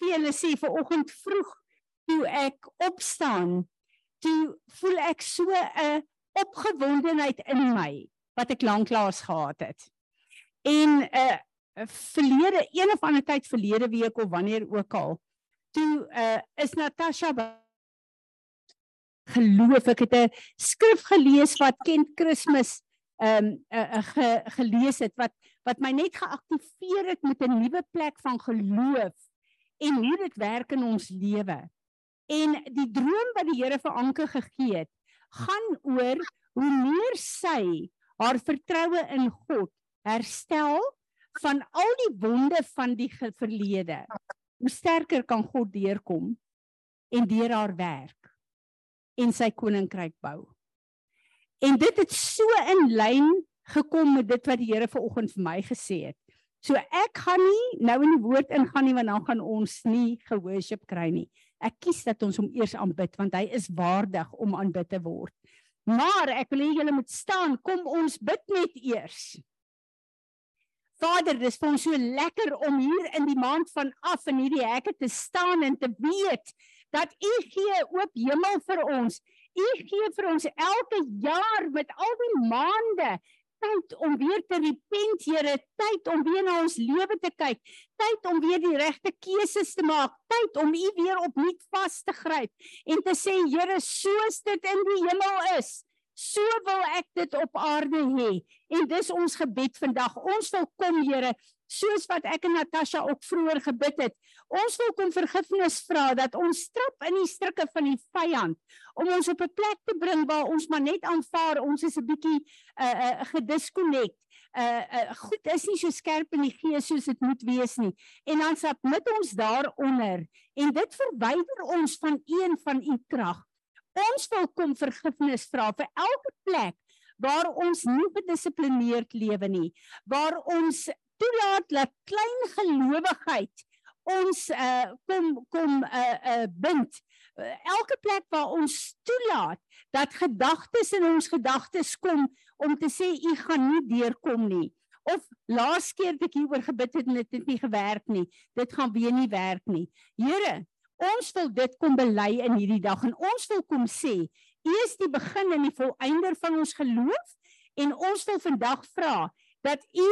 hulle sê ver oggend vroeg toe ek opstaan, toe voel ek so 'n opgewondenheid in my wat ek lanklaas gehad het. En 'n uh, verlede een of ander tyd verlede week of wanneer ook al, toe uh, is Natasha geloof ek het 'n skrif gelees wat Kent Kersfees ehm um, uh, uh, ge, gelees het wat wat my net geaktiveer het met 'n nuwe plek van geloof en hoe dit werk in ons lewe. En die droom wat die Here vir Anke gegee het, gaan oor hoe meer sy haar vertroue in God herstel van al die wonde van die verlede. Hoe sterker kan God deurkom en deur haar werk en sy koninkryk bou. En dit het so in lyn gekom met dit wat die Here vanoggend vir my gesê het. So ek gaan nie nou in die woord ingaan nie want dan gaan ons nie gehoorship kry nie. Ek kies dat ons hom eers aanbid want hy is waardig om aanbid te word. Maar ek wil hê julle moet staan, kom ons bid net eers. Vader, dis vir ons so lekker om hier in die maand van af in hierdie hekke te staan en te weet dat U gee oop hemel vir ons. U gee vir ons elke jaar met al die maande tyd om weer te repent, Here, tyd om weer na ons lewe te kyk, tyd om weer die regte keuses te maak, tyd om U weer opnuut vas te gryp en te sê, Here, soos dit in die hemel is, so wil ek dit op aarde hê. En dis ons gebed vandag. Ons wil kom, Here, soos wat ek en Natasha ook vroeër gebid het. Ons wil kom vergifnis vra dat ons strap in die strikke van die vyand om ons op 'n plek te bring waar ons maar net aanvaar ons is 'n bietjie uh uh gedisconnect. Uh uh goed is nie so skerp in die gees soos dit moet wees nie. En dan submit ons daaronder en dit verwyder ons van een van u krag. Ons wil kom vergifnis vra vir elke plek waar ons nie gedissiplineerd lewe nie, waar ons toelaat dat klein gelowigheid ons uh kom kom uh uh bind. Uh, elke plek waar ons toelaat dat gedagtes in ons gedagtes kom om te sê u gaan nie deurkom nie. Of laas keer ek hieroor gebid het en dit het nie gewerk nie dit gaan weer nie werk nie. Here ons wil dit kom bely in hierdie dag en ons wil kom sê u is die begin en die volëinder van ons geloof en ons wil vandag vra dat u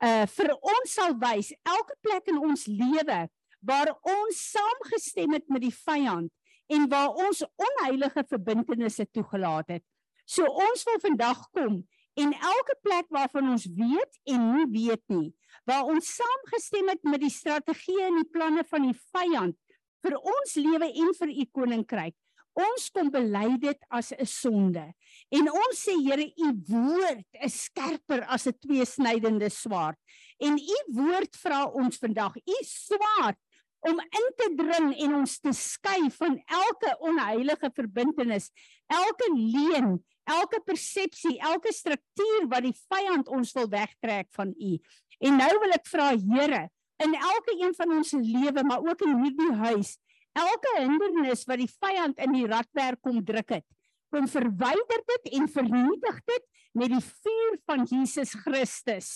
uh vir ons sal wys elke plek in ons lewe waar ons saamgestem het met die vyand en waar ons onheilige verbintenisse toegelaat het. So ons wil vandag kom en elke plek waarvan ons weet en nie weet nie, waar ons saamgestem het met die strategieë en die planne van die vyand vir ons lewe en vir u koninkryk. Ons kom bely dit as 'n sonde. En ons sê Here, u woord is skerper as 'n tweesnydende swaard. En u woord vra ons vandag, u swaard om in te dring en ons te skei van elke onheilige verbintenis, elke leuen, elke persepsie, elke struktuur wat die vyand ons wil wegtrek van u. En nou wil ek vra Here, in elke een van ons lewe, maar ook in hierdie huis, elke hindernis wat die vyand in die radwerk kom druk het, kom verwyder dit en vernietig dit met die vuur van Jesus Christus.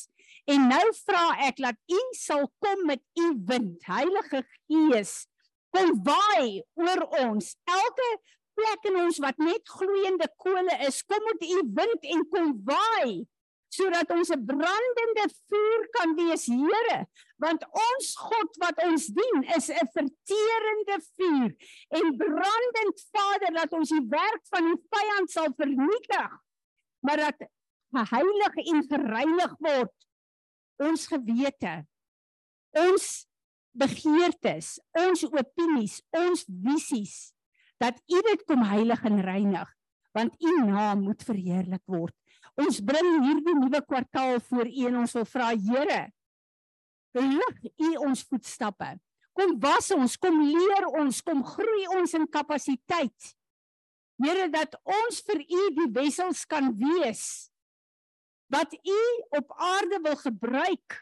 En nou vra ek dat U sal kom met U wind, Heilige Gees, kom waai oor ons. Elke plek in ons wat net gloeiende kole is, kom met U wind en kom waai sodat ons 'n brandende vuur kan wees, Here, want ons God wat ons dien is 'n verterende vuur en brandend Vader dat ons die werk van die vyand sal vernietig, maar dat geheilig en gereinig word ons gewete, ons begeertes, ons opinies, ons visies dat U dit kom heilig en reinig want U naam moet verheerlik word. Ons bring hierdie nuwe kwartaal voor U en ons wil vra Here, lig U ons voetstappe. Kom was ons, kom leer ons, kom groei ons in kapasiteit. Here dat ons vir U die wessels kan wees wat U op aarde wil gebruik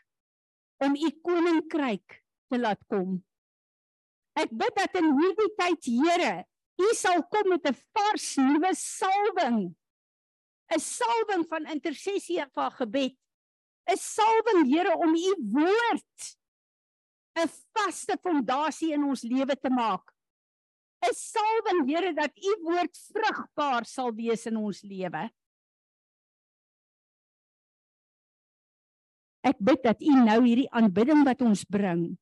om U koninkryk te laat kom. Ek bid dat in hierdie tyd, Here, U sal kom met 'n vars nuwe salwing 'n salwing van intersessie en van gebed. 'n Salwing, Here, om u woord 'n vaste fondasie in ons lewe te maak. 'n Salwing, Here, dat u woord vrugbaar sal wees in ons lewe. Ek bid dat u nou hierdie aanbidding wat ons bring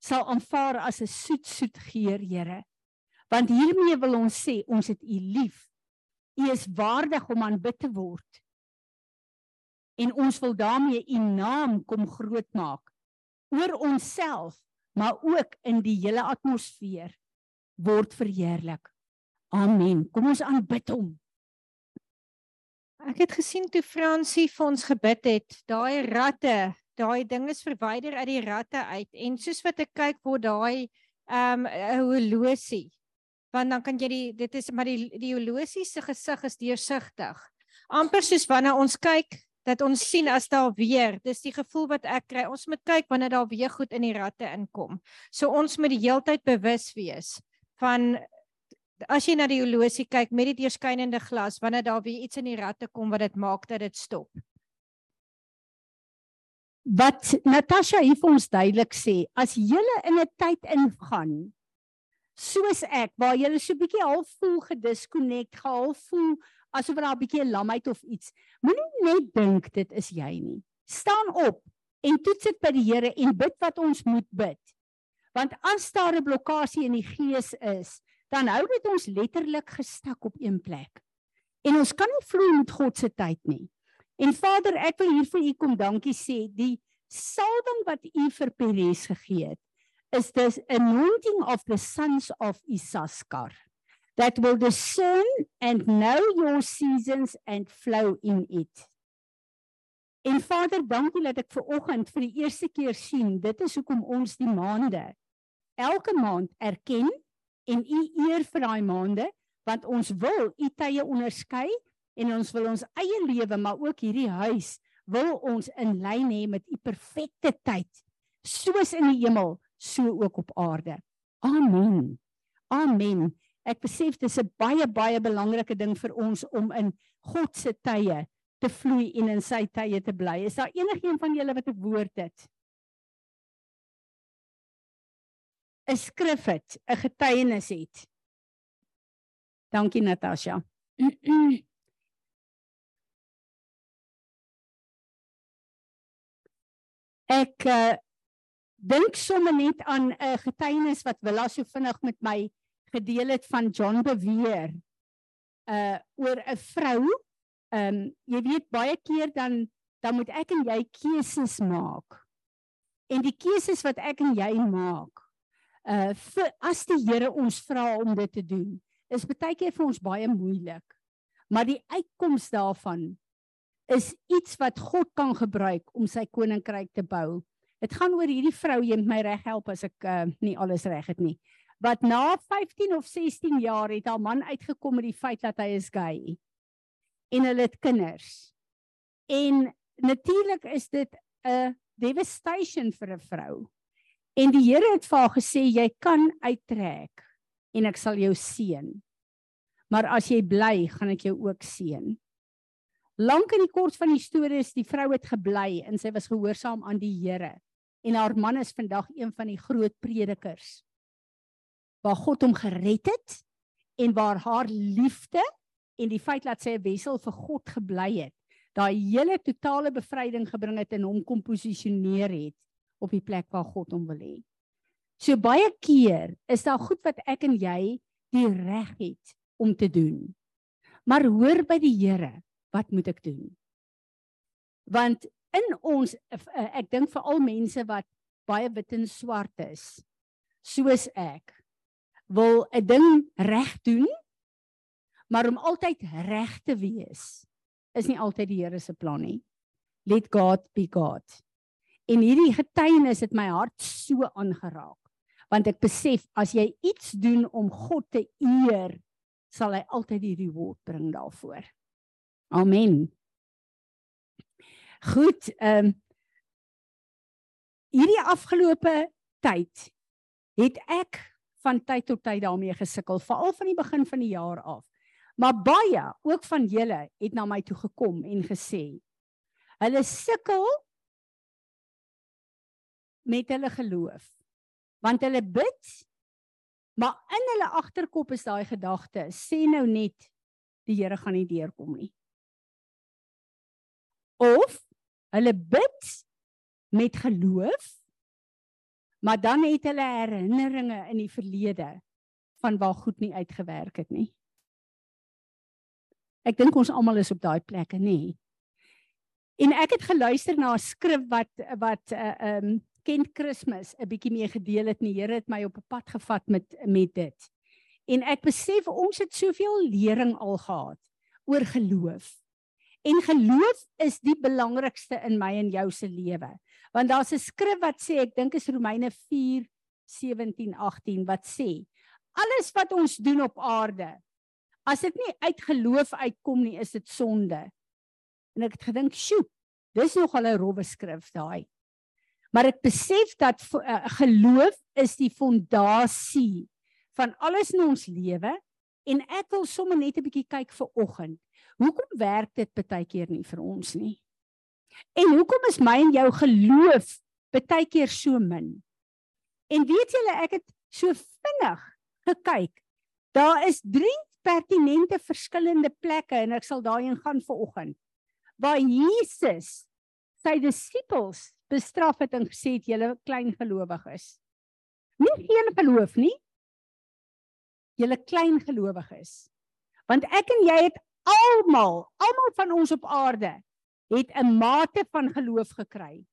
sal aanvaar as 'n soet soet geur, Here. Want hiermee wil ons sê ons het u lief. U is waardig om aanbid te word. En ons wil daarmee u naam kom groot maak oor onsself, maar ook in die hele atmosfeer word verheerlik. Amen. Kom ons aanbid hom. Ek het gesien toe Fransie vir ons gebid het, daai ratte, daai ding is verwyder uit die ratte uit en soos wat ek kyk word daai ehm um, 'n horlosie. Want dan kan jy die dit is maar die die horlosie se gesig is deursigtig. amper soos wanneer ons kyk dat ons sien as daar weer, dis die gevoel wat ek kry. Ons moet kyk wanneer daar weer goed in die ratte inkom. So ons moet die heeltyd bewus wees van as jy na die horlosie kyk met die deurskynende glas wanneer daar weer iets in die ratte kom wat dit maak dat dit stop. Wat Natasha hier vir ons duidelik sê, as jy in 'n tyd ingaan soos ek waar jy so 'n bietjie half voel gedisconnect, half voel asof daar 'n bietjie lamheid of iets. Moenie net dink dit is jy nie. Staan op en toets dit by die Here en bid wat ons moet bid. Want as daar 'n blokkade in die gees is, dan hou dit ons letterlik gestak op een plek. En ons kan nie vloei met God se tyd nie. En Vader, ek wil hier vir u kom dankie sê. Die salwing wat u vir Peres gegee het, is this anointing of the sons of Issachar that will discern and know your seasons and flow in it. En Vader, dankie dat ek ver oggend vir die eerste keer sien, dit is hoekom ons die maande elke maand erken en u eer vir daai maande, want ons wil u tye onderskei en ons wil ons eie lewe, maar ook hierdie huis wil ons in lyn hê met u perfekte tyd, soos in die hemel, so ook op aarde. Amen. Amen ek besef dis 'n baie baie belangrike ding vir ons om in God se tye te vloei en in sy tye te bly. Is daar enigiemand van julle wat 'n woord het? 'n Skrif het, 'n getuienis het. Dankie Natasha. Ek uh, dink sommer net aan 'n getuienis wat Willa so vinnig met my gedeel het van John Beweer uh oor 'n vrou. Ehm um, jy weet baie keer dan dan moet ek en jy keuses maak. En die keuses wat ek en jy maak, uh vir, as die Here ons vra om dit te doen, is baie keer vir ons baie moeilik. Maar die uitkoms daarvan is iets wat God kan gebruik om sy koninkryk te bou. Dit gaan oor hierdie vrou, jy moet my reg help as ek uh, nie alles reg het nie wat na 15 of 16 jaar het haar man uitgekom met die feit dat hy is gay. En hulle het kinders. En natuurlik is dit 'n devastation vir 'n vrou. En die Here het vir haar gesê jy kan uittrek en ek sal jou seën. Maar as jy bly, gaan ek jou ook seën. Lank in die kort van die storie is die vrou het gebly en sy was gehoorsaam aan die Here. En haar man is vandag een van die groot predikers waar God hom gered het en waar haar liefde en die feit dat sy 'n wessel vir God gebly het, daai hele totale bevryding gebring het en hom kom posisioneer het op die plek waar God hom wil hê. So baie keer is daar goed wat ek en jy die reg het om te doen. Maar hoor by die Here, wat moet ek doen? Want in ons eh, ek dink vir al mense wat baie wit en swart is, soos ek, wil 'n ding reg doen, maar om altyd reg te wees is nie altyd die Here se plan nie. Let God be God. En hierdie getuienis het my hart so aangeraak, want ek besef as jy iets doen om God te eer, sal hy altyd die reward bring daarvoor. Amen. Goed, ehm um, hierdie afgelope tyd het ek van tyd tot tyd daarmee gesukkel, veral van die begin van die jaar af. Maar baie, ook van julle, het na my toe gekom en gesê: "Hulle sukkel met hulle geloof. Want hulle bid maar in hulle agterkop is daai gedagte, sê nou net die Here gaan nie deurkom nie. Of hulle bid met geloof maar dan het hulle herinneringe in die verlede van waar goed nie uitgewerk het nie. Ek dink ons almal is op daai plekke, nê. En ek het geluister na 'n skrif wat wat 'n uh, eh, um ehm, Kent Kersfees 'n bietjie mee gedeel het. Die Here het my op 'n pad gevat met met dit. En ek besef ons het soveel lering al gehad oor geloof. En geloof is die belangrikste in my en jou se lewe. Want daar's 'n skrif wat sê, ek dink is Romeine 4:17 18 wat sê, alles wat ons doen op aarde, as dit nie uit geloof uitkom nie, is dit sonde. En ek het gedink, "Sjoe, dis nogal 'n rowwe skrif daai." Maar ek besef dat uh, geloof is die fondasie van alles in ons lewe en ek wil sommer net 'n bietjie kyk vir oggend. Hoekom werk dit baie keer nie vir ons nie? En hoekom is my en jou geloof baie keer so min? En weet julle, ek het so vinnig gekyk. Daar is 3 pertinente verskillende plekke en ek sal daarin gaan vir oggend. Waar Jesus sy disippels bestraf het en gesê het julle klein gelowig is. Nie geen geloof nie. Julle klein gelowig is. Want ek en jy het almal, almal van ons op aarde het 'n mate van geloof gekry.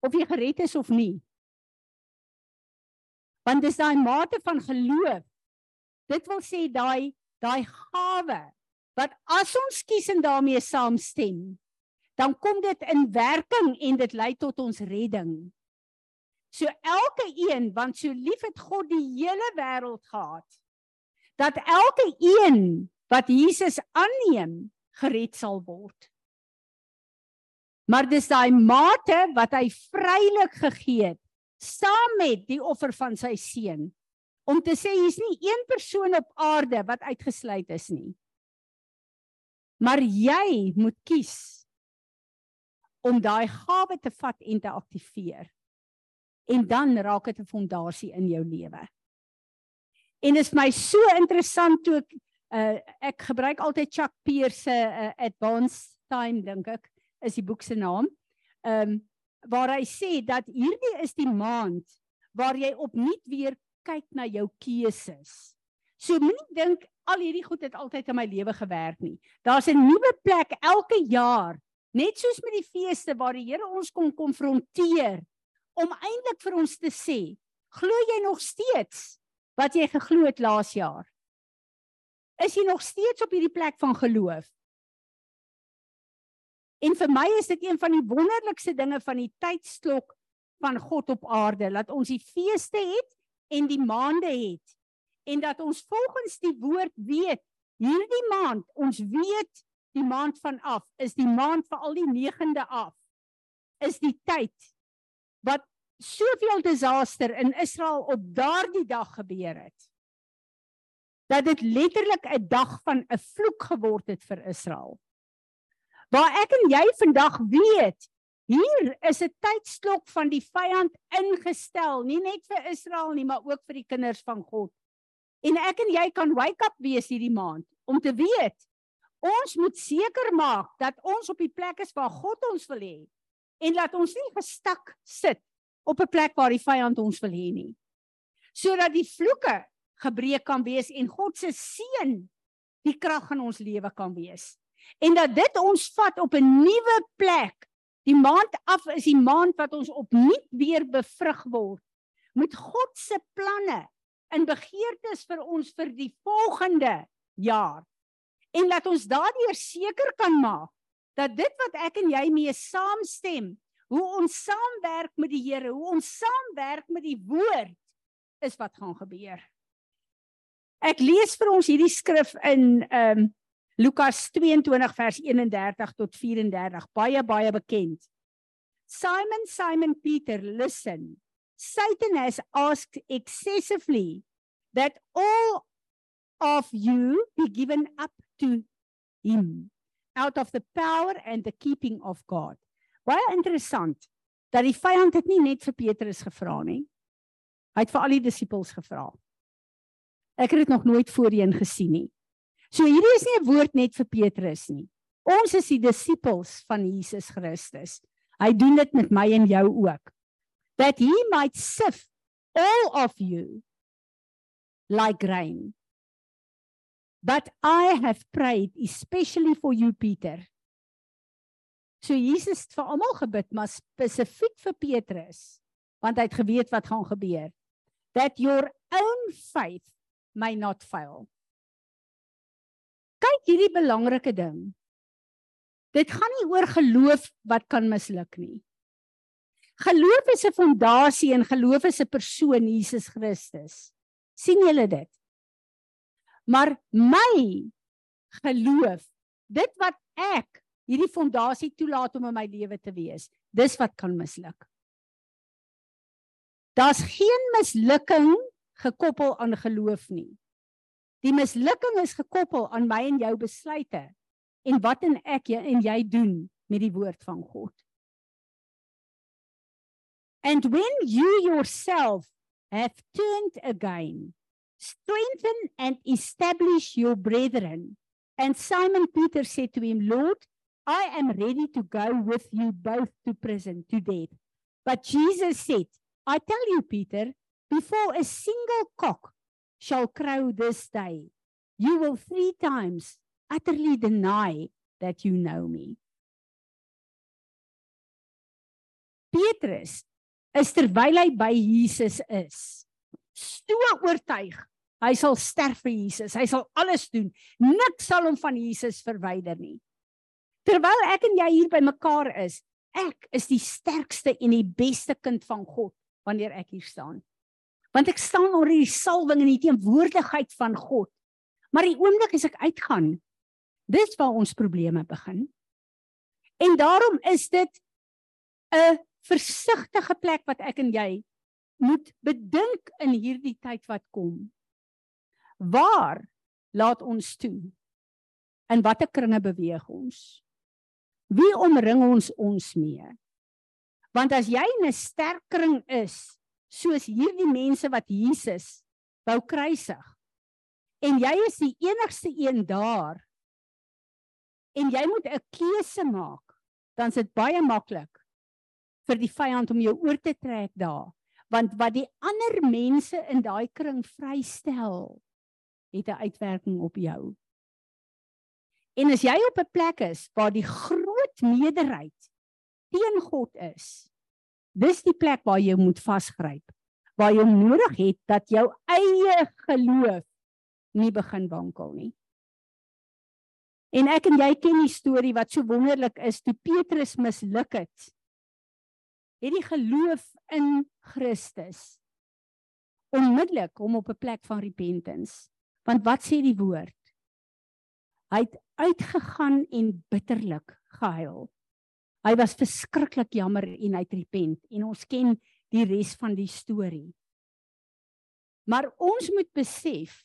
Of jy gered is of nie. Want dis daai mate van geloof. Dit wil sê daai daai gawe wat as ons kies en daarmee saamstem, dan kom dit in werking en dit lei tot ons redding. So elke een want so lief het God die hele wêreld gehad dat elke een wat Jesus aanneem gered sal word. Maar dis daai mate wat hy vrylik gegee het saam met die offer van sy seun om te sê hier's nie een persoon op aarde wat uitgesluit is nie. Maar jy moet kies om daai gawe te vat en te aktiveer. En dan raak dit 'n fondasie in jou lewe. En dit is my so interessant toe ek uh, ek gebruik altyd Chuck Pierce se uh, Advanced Time dink ek is die boek se naam. Ehm um, waar hy sê dat hierdie is die maand waar jy opnuut weer kyk na jou keuses. So moenie dink al hierdie goed het altyd in my lewe gewerk nie. Daar's 'n nuwe plek elke jaar, net soos met die feeste waar die Here ons kom konfronteer om eintlik vir ons te sê, glo jy nog steeds wat jy geglo het laas jaar? Is jy nog steeds op hierdie plek van geloof? En vir my is dit een van die wonderlikste dinge van die tydsklok van God op aarde, dat ons die feeste het en die maande het en dat ons volgens die woord weet hierdie maand, ons weet die maand van af is die maand vir al die 9de af. Is die tyd soveel disaster in Israel op daardie dag gebeur het. Dat dit letterlik 'n dag van 'n vloek geword het vir Israel waar ek en jy vandag weet hier is 'n tydsklok van die vyand ingestel nie net vir Israel nie maar ook vir die kinders van God en ek en jy kan wake up wees hierdie maand om te weet ons moet seker maak dat ons op die plek is waar God ons wil hê en laat ons nie gestak sit op 'n plek waar die vyand ons wil hê nie sodat die vloeke gebreek kan wees en God se seën die krag in ons lewe kan wees en dat dit ons vat op 'n nuwe plek. Die maand af is die maand wat ons opnuut weer bevrug word met God se planne en begeertes vir ons vir die volgende jaar. En laat ons daardeur seker kan maak dat dit wat ek en jy mee saamstem, hoe ons saamwerk met die Here, hoe ons saamwerk met die woord is wat gaan gebeur. Ek lees vir ons hierdie skrif in ehm um, Lukas 22 vers 31 tot 34 baie baie bekend. Simon Simon Peter listen. Satan has asked excessively that all of you be given up to him out of the power and the keeping of God. Baie interessant dat die vyand dit nie net vir Petrus gevra nie. Hy het vir al die disippels gevra. Ek het dit nog nooit voorheen gesien nie. So hierdie is nie 'n woord net vir Petrus nie. Ons is die disippels van Jesus Christus. Hy doen dit met my en jou ook. That he might sift all of you like grain. But I have prayed especially for you Peter. So Jesus het vir almal gebid, maar spesifiek vir Petrus, want hy het geweet wat gaan gebeur. That your own faith may not fail. Kyk hierdie belangrike ding. Dit gaan nie oor geloof wat kan misluk nie. Geloof is 'n fondasie en geloof is 'n persoon Jesus Christus. sien julle dit? Maar my geloof, dit wat ek hierdie fondasie toelaat om in my lewe te wees, dis wat kan misluk. Daar's geen mislukking gekoppel aan geloof nie. Die mislukking is gekoppel aan my en jou besluite en wat en ek en jy doen met die woord van God. And when you yourself have turned again, strengthen and establish your brethren. And Simon Peter said to him, Lord, I am ready to go with you both to prison, to death. But Jesus said, I tell you, Peter, before a single cock shall crow this day, you will three times utterly deny that you know me. Petrus is terwyl hy by Jesus is, so oortuig hy sal sterf vir Jesus. Hy sal alles doen. Niks sal hom van Jesus verwyder nie. Terwyl ek en jy hier by mekaar is, ek is die sterkste en die beste kind van God wanneer ek hier staan. Want ek staan onder die salwing en die teenwoordigheid van God. Maar die oomblik as ek uitgaan, dis waar ons probleme begin. En daarom is dit 'n versigtige plek wat ek en jy moet bedink in hierdie tyd wat kom. Waar laat ons toe? In watter kringe beweeg ons? Wie omring ons ons mee? Want as jy in 'n sterk kring is, soos hierdie mense wat Jesus wou kruisig, en jy is die enigste een daar, en jy moet 'n keuse maak, dan is dit baie maklik vir die vyand om jou oor te trek daar, want wat die ander mense in daai kring vrystel, het 'n uitwerking op jou. En as jy op 'n plek is waar die groot meerderheid teen God is, dis die plek waar jy moet vasgryp. Waar jy nodig het dat jou eie geloof nie begin wankel nie. En ek en jy ken die storie wat so wonderlik is toe Petrus misluk het. Het die geloof in Christus onmiddellik hom op 'n plek van repentance. Want wat sê die woord? Hy het uitgegaan en bitterlik gehuil. Hy was verskriklik jammer en hy het repent en ons ken die res van die storie. Maar ons moet besef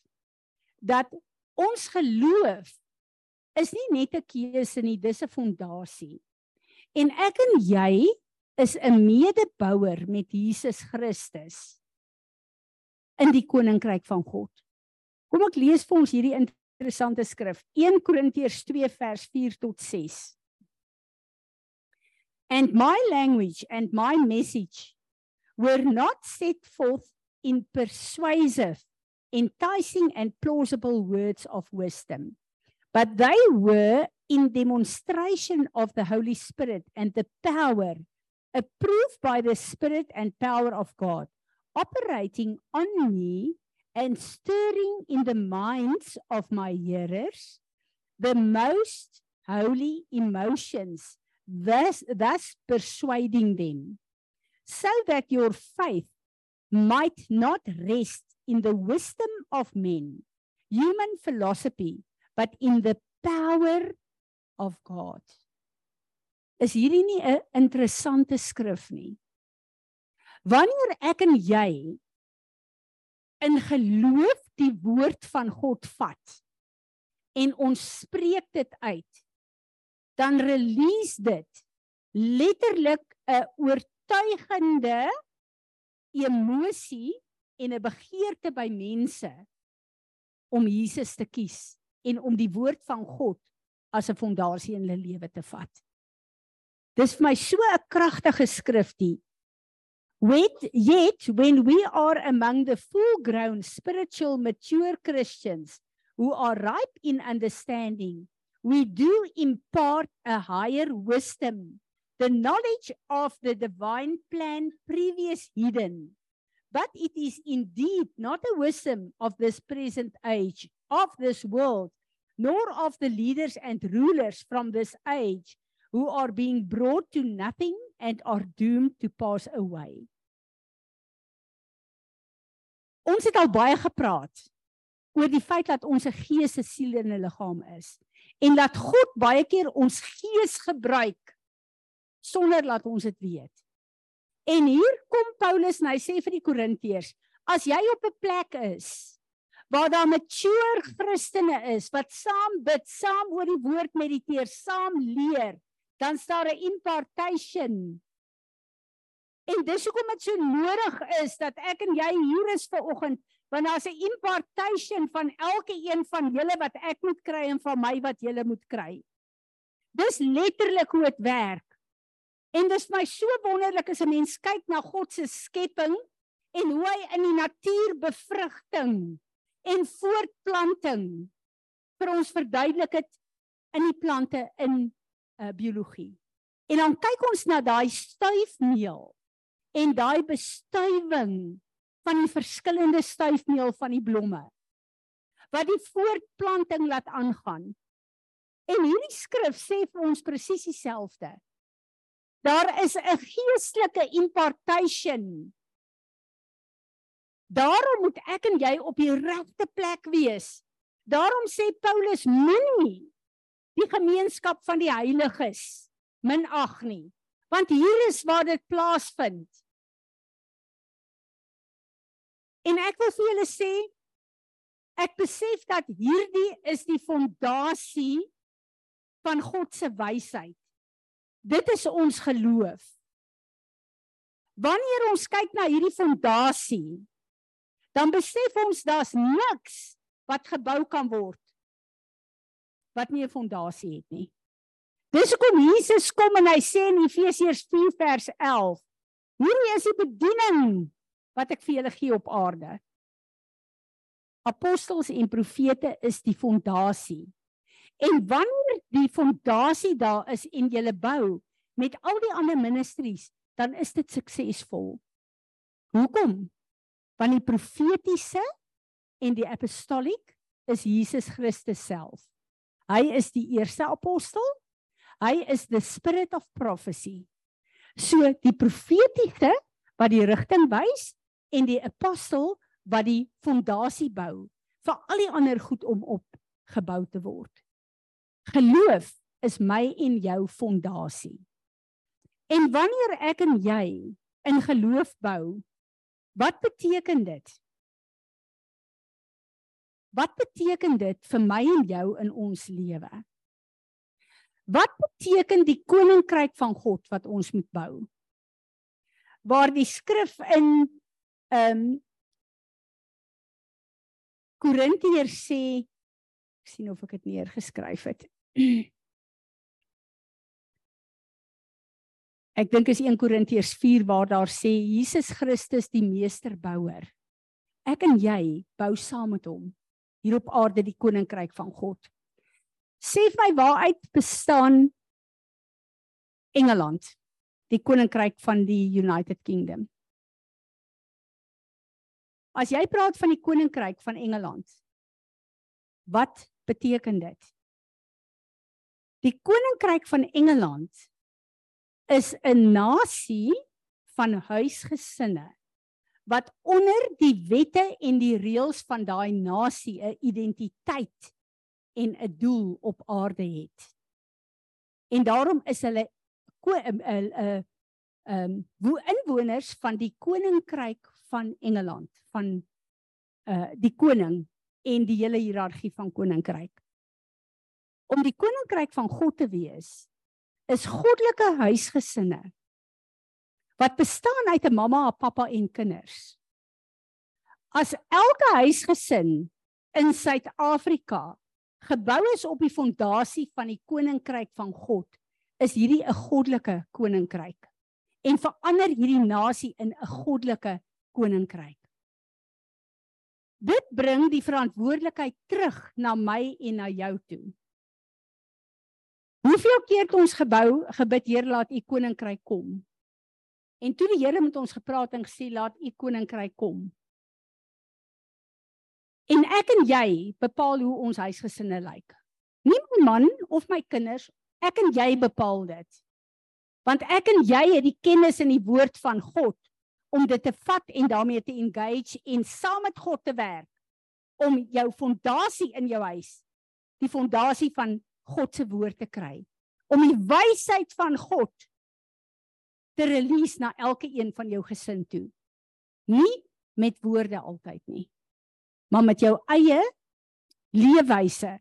dat ons geloof is nie net 'n keuse nie, dis 'n fondasie. En ek en jy is 'n medebouer met Jesus Christus in die koninkryk van God. Kom ek lees vir ons hierdie interessante skrif. 1 Korintiërs 2 vers 4 tot 6. And my language and my message were not set forth in persuasive, enticing and plausible words of wisdom, but they were in demonstration of the Holy Spirit and the power approved by the Spirit and power of God, operating on me and stirring in the minds of my hearers the most holy emotions, thus, thus persuading them, so that your faith might not rest in the wisdom of men, human philosophy, but in the power of God. Is hierdie nie 'n interessante skrif nie? Wanneer ek en jy in geloof die woord van God vat en ons spreek dit uit dan release dit letterlik 'n oortuigende emosie en 'n begeerte by mense om Jesus te kies en om die woord van God as 'n fondasie in hulle lewe te vat. Dis vir my so 'n kragtige skriftie. Wait, yet when we are among the full grown spiritual mature Christians who are ripe in understanding, we do impart a higher wisdom, the knowledge of the divine plan previous hidden. But it is indeed not a wisdom of this present age, of this world, nor of the leaders and rulers from this age who are being brought to nothing and are doomed to pass away. Ons het al baie gepraat oor die feit dat ons 'n gees, 'n siel en 'n liggaam is en dat God baie keer ons gees gebruik sonder dat ons dit weet. En hier kom Paulus en hy sê vir die Korintiërs, as jy op 'n plek is waar daar mature Christene is wat saam bid, saam oor die woord mediteer, saam leer, dan staan 'n impartation. En dis hoekom dit so nodig is dat ek en jy hier is ver oggend, want daar's 'n impartation van elke een van julle wat ek moet kry en van my wat julle moet kry. Dis letterlik hoe dit werk. En dis my so wonderlik as 'n mens kyk na God se skepping en hoe hy in die natuur bevrugting en voortplanting vir ons verduidelik dit in die plante in uh, biologie. En dan kyk ons na daai stuifmeel en daai bestuiving van die verskillende stuifmeel van die blomme wat die voortplanting laat aangaan. En hierdie skrif sê vir ons presies dieselfde. Daar is 'n geestelike impartation Daarom moet ek en jy op die regte plek wees. Daarom sê Paulus moenie die gemeenskap van die heiliges minag nie, want hier is waar dit plaasvind. En ek wil vir julle sê ek besef dat hierdie is die fondasie van God se wysheid. Dit is ons geloof. Wanneer ons kyk na hierdie fondasie, dan besef ons daar's niks wat gebou kan word wat nie 'n fondasie het nie. Dis hoekom Jesus kom en hy sê in Efesiërs 4 vers 11: Hierdie is die bediening wat ek vir julle gee op aarde. Apostels en profete is die fondasie. En wanneer die fondasie daar is en jy bou met al die ander ministries, dan is dit suksesvol. Hoekom? want die profetiese en die apostoliek is Jesus Christus self. Hy is die eerste apostel. Hy is the spirit of prophecy. So die profetiese wat die rigting wys en die apostel wat die fondasie bou vir al die ander goed om op gebou te word. Geloof is my en jou fondasie. En wanneer ek en jy in geloof bou, Wat beteken dit? Wat beteken dit vir my en jou in ons lewe? Wat beteken die koninkryk van God wat ons moet bou? Waar die skrif in ehm um, Korintiërs sê ek sien of ek dit neergeskryf het. Ek dink is 1 Korintiërs 4 waar daar sê Jesus Christus die meesterbouer. Ek en jy bou saam met hom hier op aarde die koninkryk van God. Sê vir my waaruit bestaan Engeland, die koninkryk van die United Kingdom? As jy praat van die koninkryk van Engeland, wat beteken dit? Die koninkryk van Engeland is 'n nasie van huisgesinne wat onder die wette en die reëls van daai nasie 'n identiteit en 'n doel op aarde het. En daarom is hulle 'n 'n 'n wo inwoners van die koninkryk van Engeland van uh die koning en die hele hiërargie van koninkryk. Om die koninkryk van God te wees, is goddelike huisgesinne wat bestaan uit 'n mamma, 'n pappa en kinders. As elke huisgesin in Suid-Afrika gebou is op die fondasie van die koninkryk van God, is hierdie 'n goddelike koninkryk en verander hierdie nasie in 'n goddelike koninkryk. Dit bring die verantwoordelikheid terug na my en na jou toe. Hoeveel keer het ons gebou gebid Heer laat u koninkryk kom? En toe die Here met ons gepraat en gesê laat u koninkryk kom. En ek en jy bepaal hoe ons huisgesinne lyk. Nie my man of my kinders, ek en jy bepaal dit. Want ek en jy het die kennis in die woord van God om dit te vat en daarmee te engage en saam met God te werk om jou fondasie in jou huis die fondasie van God se woord te kry om die wysheid van God te release na elke een van jou gesin toe nie met woorde altyd nie maar met jou eie leefwyse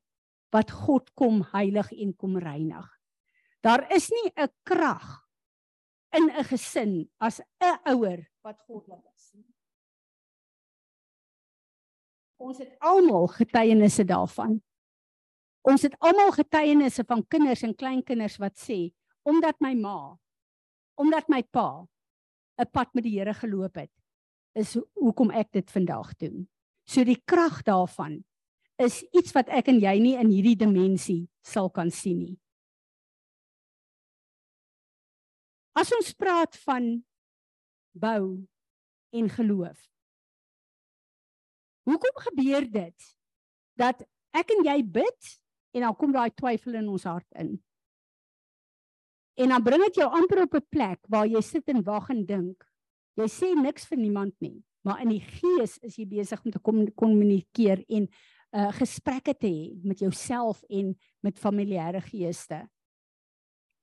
wat God kom heilig en kom reinig daar is nie 'n krag in 'n gesin as 'n ouer wat goddelik is. Ons het almal getuienisse daarvan. Ons het almal getuienisse van kinders en kleinkinders wat sê omdat my ma omdat my pa 'n pad met die Here geloop het is hoekom ek dit vandag doen. So die krag daarvan is iets wat ek en jy nie in hierdie dimensie sal kan sien nie. As ons praat van bou en geloof. Hoekom gebeur dit dat ek en jy bid en dan kom daai twyfel in ons hart in? En dan bring dit jou amper op 'n plek waar jy sit en wag en dink. Jy sê niks vir niemand nie, maar in die gees is jy besig om te kom kommunikeer en uh gesprekke te hê met jouself en met familiêre geeste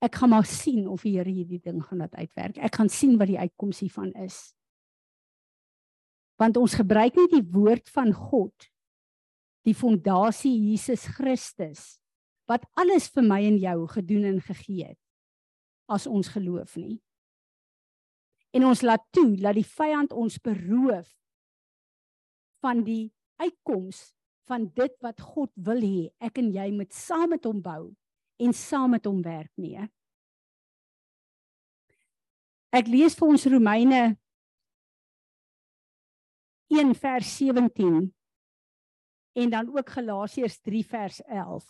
ek gaan maar sien of die Here hierdie ding gaan laat uitwerk. Ek gaan sien wat die uitkoms hiervan is. Want ons gebruik nie die woord van God, die fondasie Jesus Christus wat alles vir my en jou gedoen en gegee het as ons geloof nie. En ons laat toe dat die vyand ons beroof van die uitkoms van dit wat God wil hê ek en jy moet saam met hom bou en saam met hom werk nie. Ek lees vir ons Romeine 1 vers 17 en dan ook Galasiërs 3 vers 11.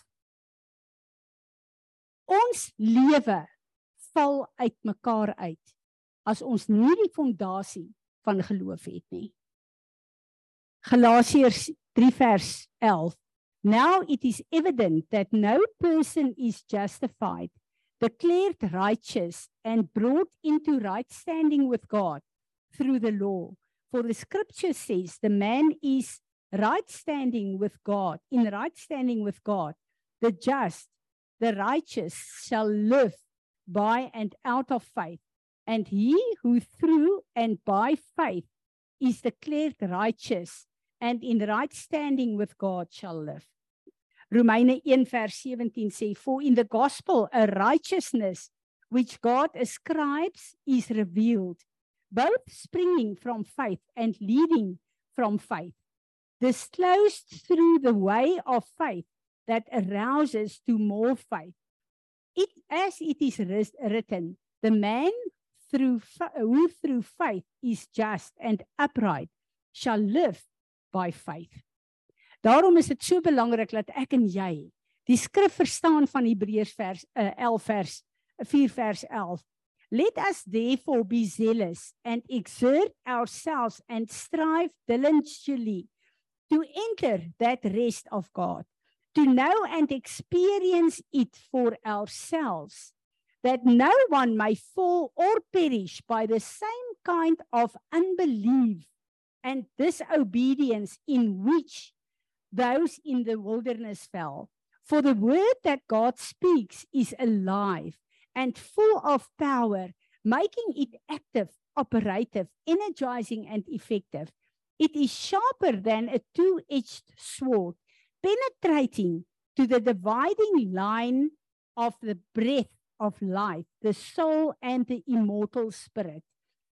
Ons lewe val uitmekaar uit as ons nie die fondasie van geloof het nie. Galasiërs 3 vers 11 Now it is evident that no person is justified, declared righteous, and brought into right standing with God through the law. For the scripture says the man is right standing with God, in right standing with God. The just, the righteous shall live by and out of faith. And he who through and by faith is declared righteous and in right standing with God shall live. Romeine 1 vers 17 sê for in the gospel a righteousness which God ascribes is revealed both springing from faith and leading from faith disclosed through the way of faith that arouses to more faith it as it is written the man through who through faith is just and upright shall live by faith Daarom is dit so belangrik dat ek en jy die skrif verstaan van Hebreërs vers uh, 11 vers 4 vers 11. Let us therefore be zealous and exert ourselves and strive diligently to enter that rest of God, to know and experience it for ourselves, that no one may fall or perish by the same kind of unbelief and disobedience in which those in the wilderness fell. For the word that God speaks is alive and full of power, making it active, operative, energizing, and effective. It is sharper than a two edged sword, penetrating to the dividing line of the breath of life, the soul, and the immortal spirit,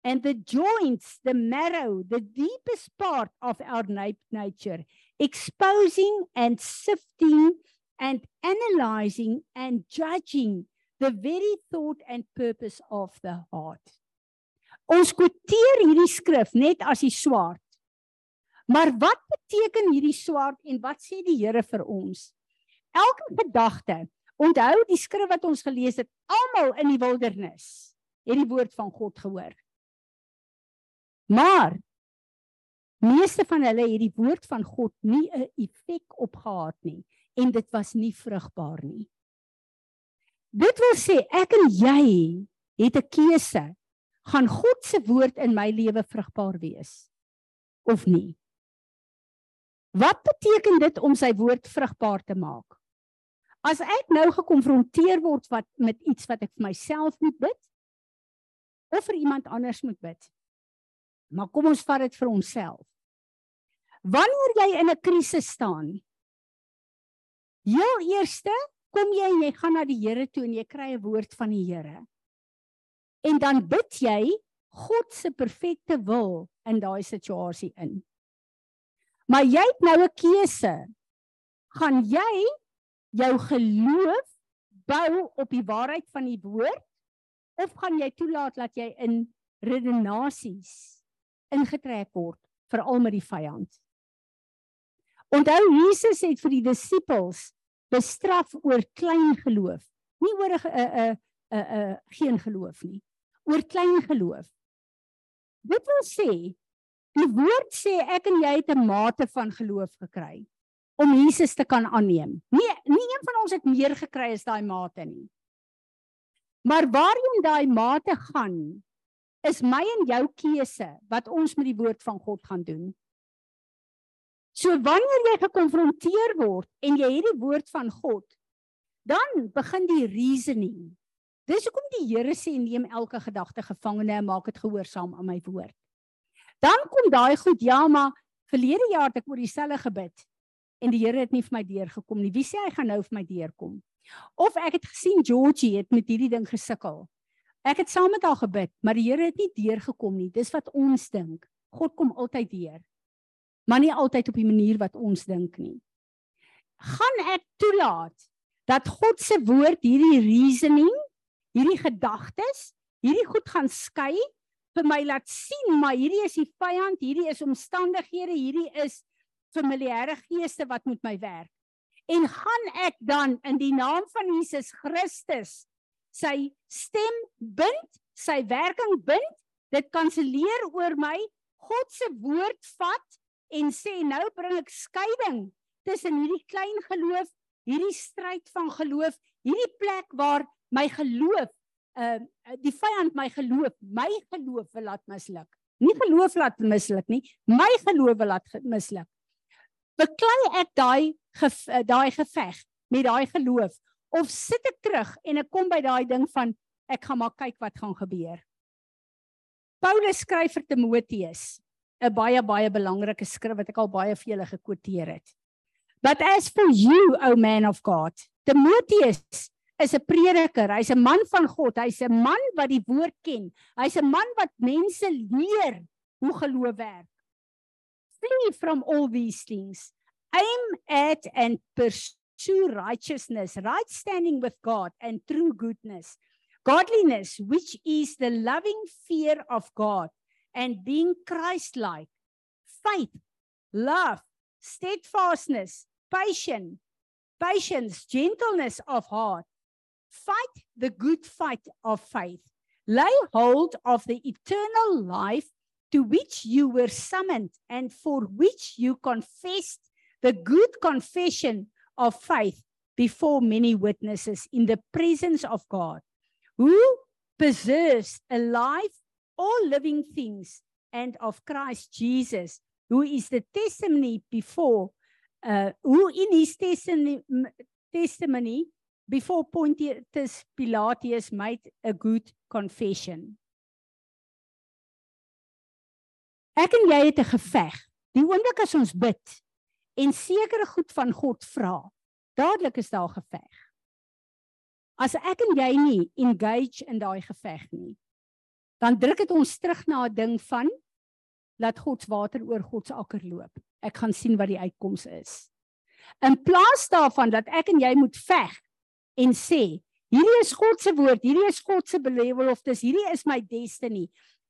and the joints, the marrow, the deepest part of our nature, exposing and sifting and analyzing and judging the very thought and purpose of the heart. Ons quoteer hierdie skrif net as die swaard. Maar wat beteken hierdie swaard en wat sê die Here vir ons? Elke gedagte, onthou die skrif wat ons gelees het, almal in die wildernis het die woord van God gehoor. Maar meeste van hulle het die woord van God nie 'n effek opgehad nie en dit was nie vrugbaar nie. Dit wil sê ek en jy het 'n keuse. Gaan God se woord in my lewe vrugbaar wees of nie? Wat beteken dit om sy woord vrugbaar te maak? As ek nou gekonfronteer word wat met iets wat ek vir myself moet bid of vir iemand anders moet bid, Maar kom ons vat dit vir onsself. Wanneer jy in 'n krisis staan, heel eerste kom jy en jy gaan na die Here toe en jy kry 'n woord van die Here. En dan bid jy God se perfekte wil in daai situasie in. Maar jy het nou 'n keuse. Gaan jy jou geloof bou op die waarheid van die woord of gaan jy toelaat dat jy in redenasies ingetrek word veral met die vyand. Onthou Jesus het vir die disippels bestraf oor klein geloof, nie oor 'n 'n 'n 'n geen geloof nie, oor klein geloof. Dit wil sê die woord sê ek en jy het 'n mate van geloof gekry om Jesus te kan aanneem. Nie nie een van ons het meer gekry as daai mate nie. Maar waarheen daai mate gaan, is my en jou keuse wat ons met die woord van God gaan doen. So wanneer jy gekonfronteer word en jy het die woord van God, dan begin die reasoning. Dis hoekom die Here sê neem elke gedagte gevangene en maak dit gehoorsaam aan my woord. Dan kom daai goed, ja, maar verlede jaar het ek oor dieselfde gebid en die Here het nie vir my deurgekom nie. Wie sê hy gaan nou vir my deurkom? Of ek het gesien Georgie het met hierdie ding gesukkel. Ek het saam met haar gebid, maar die Here het nie deurgekom nie. Dis wat ons dink. God kom altyd deur. Maar nie altyd op die manier wat ons dink nie. Gaan ek toelaat dat God se woord hierdie reasoning, hierdie gedagtes, hierdie goed gaan skei vir my laat sien, maar hierdie is die vyand, hierdie is omstandighede, hierdie is familiêre geeste wat met my werk. En gaan ek dan in die naam van Jesus Christus sy stem bind, sy werking bind, dit kanselleer oor my. God se woord vat en sê nou bring ek skeiding tussen hierdie klein geloof, hierdie stryd van geloof, hierdie plek waar my geloof, uh die vyand my geloof, my geloof wil laat misluk. Nie geloof laat misluk nie, my geloof wil laat misluk. Beklei ek daai daai geveg met daai geloof of sit ek terug en ek kom by daai ding van ek gaan maar kyk wat gaan gebeur. Paulus skryf vir Timoteus 'n baie baie belangrike skrif wat ek al baie vir julle gekwoteer het. But as for you, O man of God, Timoteus is 'n prediker, hy's 'n man van God, hy's 'n man wat die woord ken. Hy's 'n man wat mense leer hoe geloof werk. Flee from all these things. Aim at and pursue righteousness, right standing with God, and true goodness. Godliness, which is the loving fear of God and being Christ like, faith, love, steadfastness, patience, patience, gentleness of heart. Fight the good fight of faith. Lay hold of the eternal life to which you were summoned and for which you confessed the good confession of faith before many witnesses in the presence of God, who preserves alive all living things, and of Christ Jesus, who is the testimony before, uh, who in his testimony, testimony before Pontius Pilatus made a good confession. Ek en jy het 'n geveg. Die oomblik as ons bid, en sekere goed van God vra, dadelik is daar geveg. As ek en jy nie engage in daai geveg nie, dan druk dit ons terug na 'n ding van laat God se water oor God se akker loop. Ek gaan sien wat die uitkoms is. In plaas daarvan dat ek en jy moet veg en sê, hierdie is God se woord, hierdie is God se beloftes, hierdie is my destiny.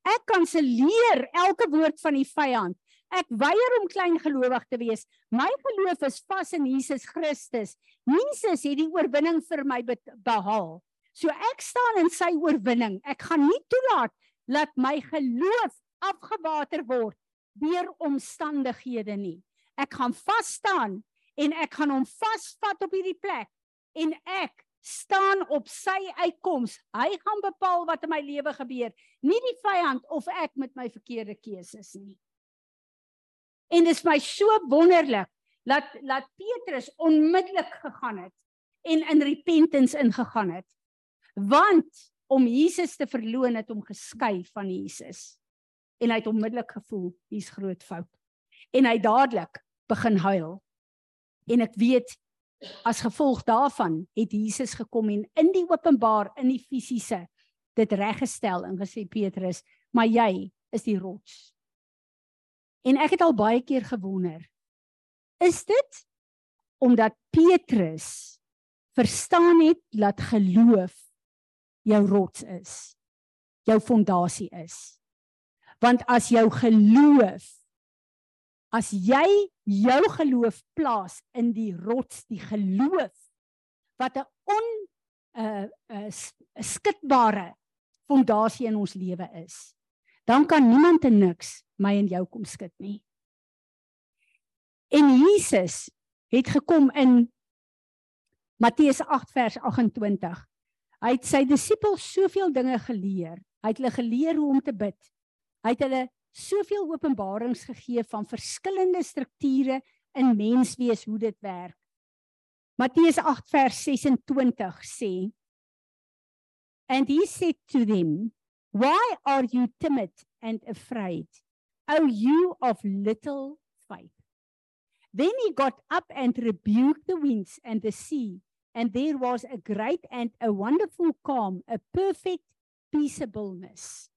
Ek kanselleer elke woord van die vyand. Ek weier om klein gelowig te wees. My geloof is vas in Jesus Christus. Jesus het die oorwinning vir my behaal. So ek staan in sy oorwinning. Ek gaan nie toelaat dat my geloof afgewater word deur omstandighede nie. Ek gaan vas staan en ek gaan hom vasvat op hierdie plek en ek staan op sy uitkoms. Hy gaan bepaal wat in my lewe gebeur, nie die vyand of ek met my verkeerde keuses nie. En dit is my so wonderlik dat dat Petrus onmiddellik gegaan het en in repentance ingegaan het. Want om Jesus te verloon het hom geskei van Jesus. En hy het onmiddellik gevoel hier's groot fout. En hy dadelik begin huil. En ek weet as gevolg daarvan het Jesus gekom en in die openbaar in die fisiese dit reggestel en gesê Petrus, maar jy is die rots. En ek het al baie keer gewonder, is dit omdat Petrus verstaan het dat geloof jou rots is, jou fondasie is. Want as jou geloof as jy jou geloof plaas in die rots, die geloof wat 'n on 'n uh, 'n uh, skitbare fondasie in ons lewe is, dan kan niemand en niks my en jou kom skit nie. En Jesus het gekom in Matteus 8 vers 28. Hy het sy disippels soveel dinge geleer. Hy het hulle geleer hoe om te bid. Hy het hulle soveel openbarings gegee van verskillende strukture in menswees hoe dit werk. Matteus 8 vers 26 sê And he said to them, Why are you timid and afraid, O you of little faith? Then he got up and rebuked the winds and the sea, and there was a great and a wonderful calm, a perfect peaceableness.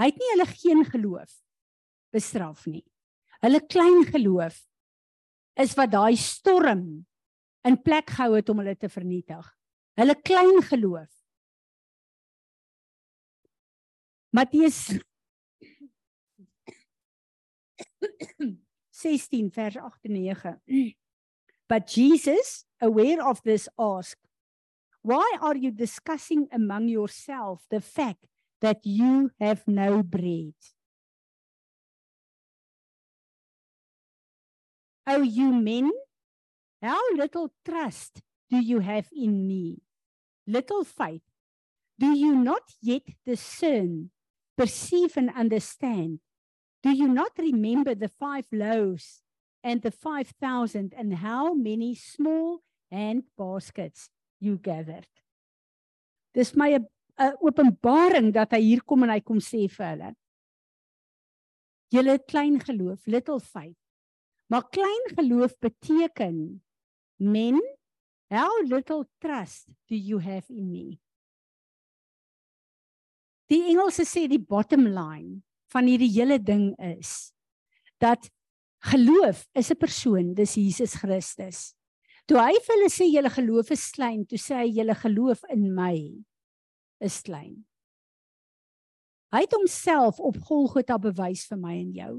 Hy het nie hulle geen geloof bestraf nie. Hulle klein geloof is wat daai storm in plek gehou het om hulle te vernietig. Hulle klein geloof. Matteus 16 vers 8 en 9. But Jesus, aware of this, asked, "Why are you discussing among yourself the fact that you have no bread. O you men, how little trust do you have in me? Little faith. Do you not yet discern, perceive, and understand? Do you not remember the five loaves and the five thousand, and how many small hand baskets you gathered? Dis my 'n openbaring dat hy hier kom en hy kom sê vir hulle. Julle klein geloof, little faith. Maar klein geloof beteken men how little trust do you have in me? Die Engelse sê die bottom line van hierdie hele ding is dat geloof is 'n persoon, dis Jesus Christus. Toe hy vir hulle sê julle geloof is klein, toe sê hy julle geloof in my is klein. Hy het homself op Golgotha bewys vir my en jou,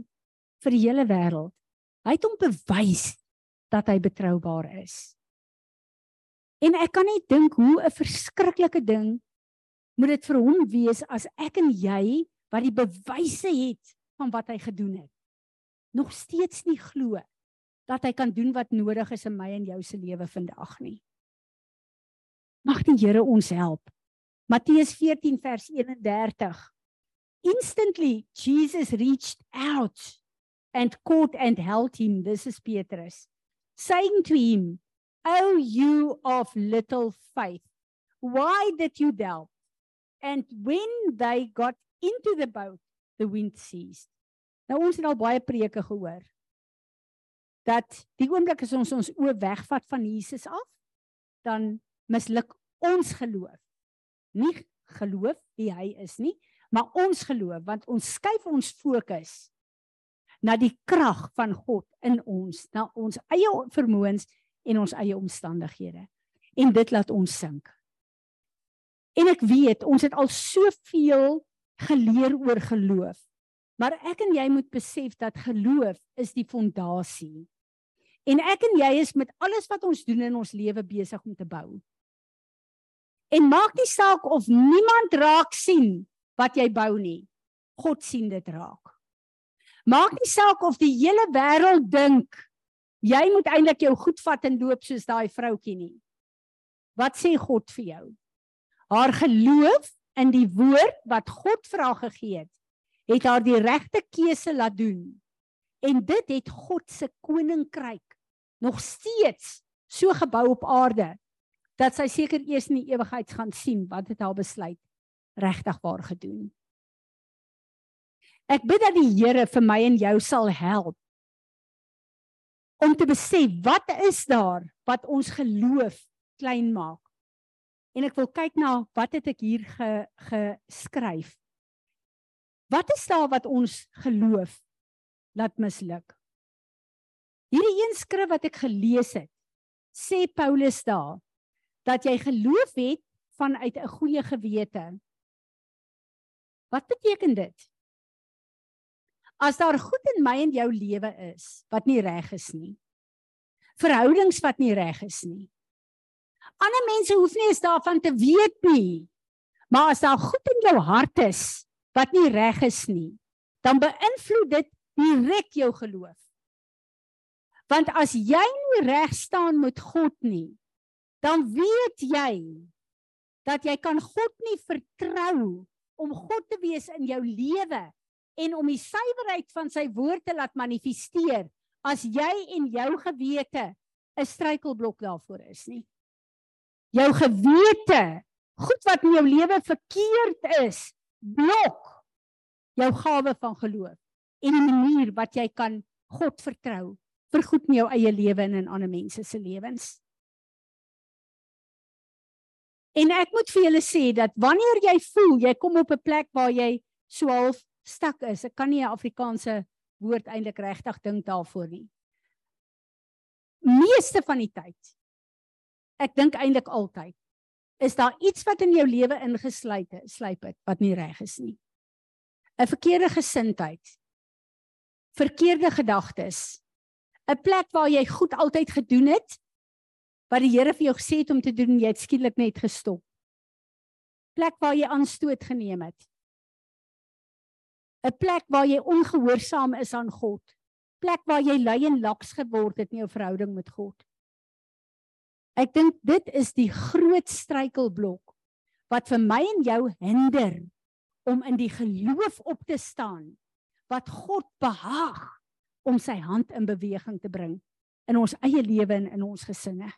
vir die hele wêreld. Hy het hom bewys dat hy betroubaar is. En ek kan net dink hoe 'n verskriklike ding moet dit vir hom wees as ek en jy wat die bewyse het van wat hy gedoen het, nog steeds nie glo dat hy kan doen wat nodig is in my en jou se lewe vandag nie. Mag die Here ons help Matteus 14 vers 31. Instantly Jesus reached out and caught and held him. This is Petrus. Saying to him, "O you of little faith, why did you doubt?" And when they got into the boat, the wind ceased. Nou ons het al baie preke gehoor dat die oomblik as ons ons oë wegvat van Jesus af, dan misluk ons geloof nie geloof wie hy is nie, maar ons geloof want ons skuif ons fokus na die krag van God in ons, na ons eie vermoëns en ons eie omstandighede. En dit laat ons sink. En ek weet, ons het al soveel geleer oor geloof. Maar ek en jy moet besef dat geloof is die fondasie. En ek en jy is met alles wat ons doen in ons lewe besig om te bou. En maak nie saak of niemand raak sien wat jy bou nie. God sien dit raak. Maak nie saak of die hele wêreld dink jy moet eintlik jou goed vat en loop soos daai vroutjie nie. Wat sê God vir jou? Haar geloof in die woord wat God vir haar gegee het, het haar die regte keuse laat doen. En dit het God se koninkryk nog steeds so gebou op aarde dat sy seker eers in die ewigheid gaan sien wat het haar besluit regtig waar gedoen. Ek bid dat die Here vir my en jou sal help om te besef wat is daar wat ons geloof klein maak. En ek wil kyk na wat het ek hier ge, geskryf. Wat is daar wat ons geloof laat misluk? Hierdie een skrif wat ek gelees het, sê Paulus daar dat jy geloof het vanuit 'n goeie gewete. Wat beteken dit? As daar goed in my en jou lewe is wat nie reg is nie. Verhoudings wat nie reg is nie. Ander mense hoef nie eens daarvan te weet nie. Maar as daar goed in jou hart is wat nie reg is nie, dan beïnvloed dit direk jou geloof. Want as jy nie reg staan met God nie, dan weet jy dat jy kan God nie vertrou om God te wees in jou lewe en om die suiwerheid van sy woord te laat manifesteer as jy en jou gewete 'n struikelblok daarvoor is nie. Jou gewete, goed wat in jou lewe verkeerd is, blok jou gawe van geloof en 'n manier wat jy kan God vertrou vir goed in jou eie lewe en in ander mense se lewens. En ek moet vir julle sê dat wanneer jy voel jy kom op 'n plek waar jy so half stak is. Ek kan nie 'n Afrikaanse woord eintlik regtig dink daarvoor nie. Meeste van die tyd. Ek dink eintlik altyd is daar iets wat in jou lewe ingesluit het, sluip het wat nie reg is nie. 'n Verkeerde gesindheid. Verkeerde gedagtes. 'n Plek waar jy goed altyd gedoen het wat die Here vir jou gesê het om te doen, jy het skielik net gestop. Plek waar jy aanstoot geneem het. 'n plek waar jy ongehoorsaam is aan God. Plek waar jy lui en laks geword het in jou verhouding met God. Ek dink dit is die groot struikelblok wat vir my en jou hinder om in die geloof op te staan wat God behaag om sy hand in beweging te bring in ons eie lewe en in ons gesinne.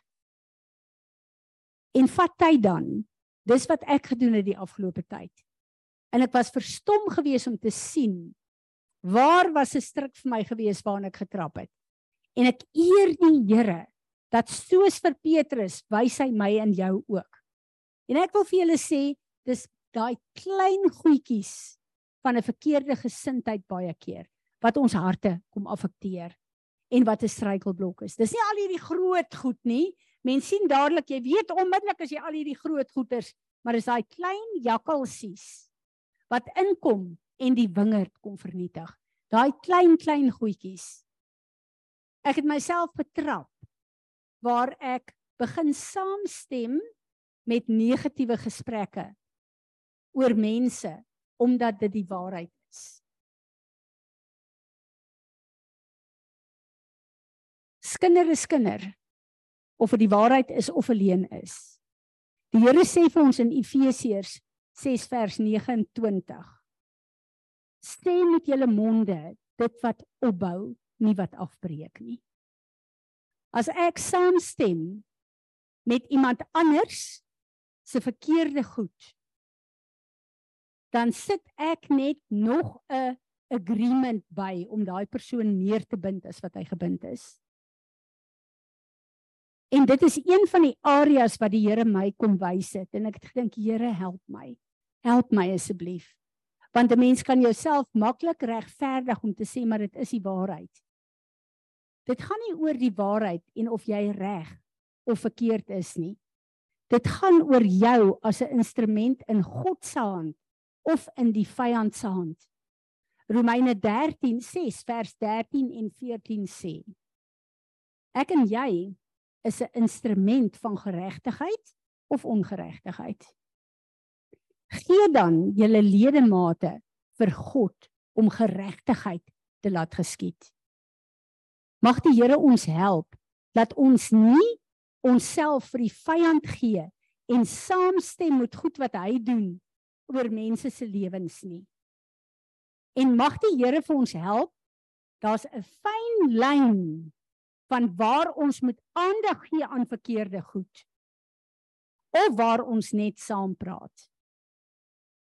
En vat tyd dan. Dis wat ek gedoen het die afgelope tyd en ek was verstom geweest om te sien waar was 'n struik vir my geweest waarna ek getrap het. En ek eer die Here dat soos vir Petrus wys hy my in jou ook. En ek wil vir julle sê dis daai klein goedjies van 'n verkeerde gesindheid baie keer wat ons harte kom affekteer en wat 'n struikelblok is. Dis nie al hierdie groot goed nie. Mense sien dadelik, jy weet onmiddellik as jy al hierdie groot goeters, maar dis daai klein jakkalsies wat inkom en die wingerd kom vernietig. Daai klein klein goedjies. Ek het myself betrap waar ek begin saamstem met negatiewe gesprekke oor mense omdat dit die waarheid is. Skinder is skinder of dit die waarheid is of 'n leuen is. Die Here sê vir ons in Efesiërs 6 vers 29. Sê met julle monde dit wat opbou, nie wat afbreek nie. As ek saamstem met iemand anders se verkeerde goed, dan sit ek net nog 'n agreement by om daai persoon meer te bind as wat hy gebind is. En dit is een van die areas wat die Here my kom wys het en ek dink Here help my Help my asseblief. Want 'n mens kan jouself maklik regverdig om te sê maar dit is die waarheid. Dit gaan nie oor die waarheid en of jy reg of verkeerd is nie. Dit gaan oor jou as 'n instrument in God se hand of in die vyand se hand. Romeine 13:6 vers 13 en 14 sê: Ek en jy is 'n instrument van geregtigheid of ongeregtigheid. Gee dan julle ledemate vir God om geregtigheid te laat geskied. Mag die Here ons help dat ons nie onsself vir die vyand gee en saamstem met goed wat hy doen oor mense se lewens nie. En mag die Here vir ons help. Daar's 'n fyn lyn van waar ons moet aandag gee aan verkeerde goed of waar ons net saam praat.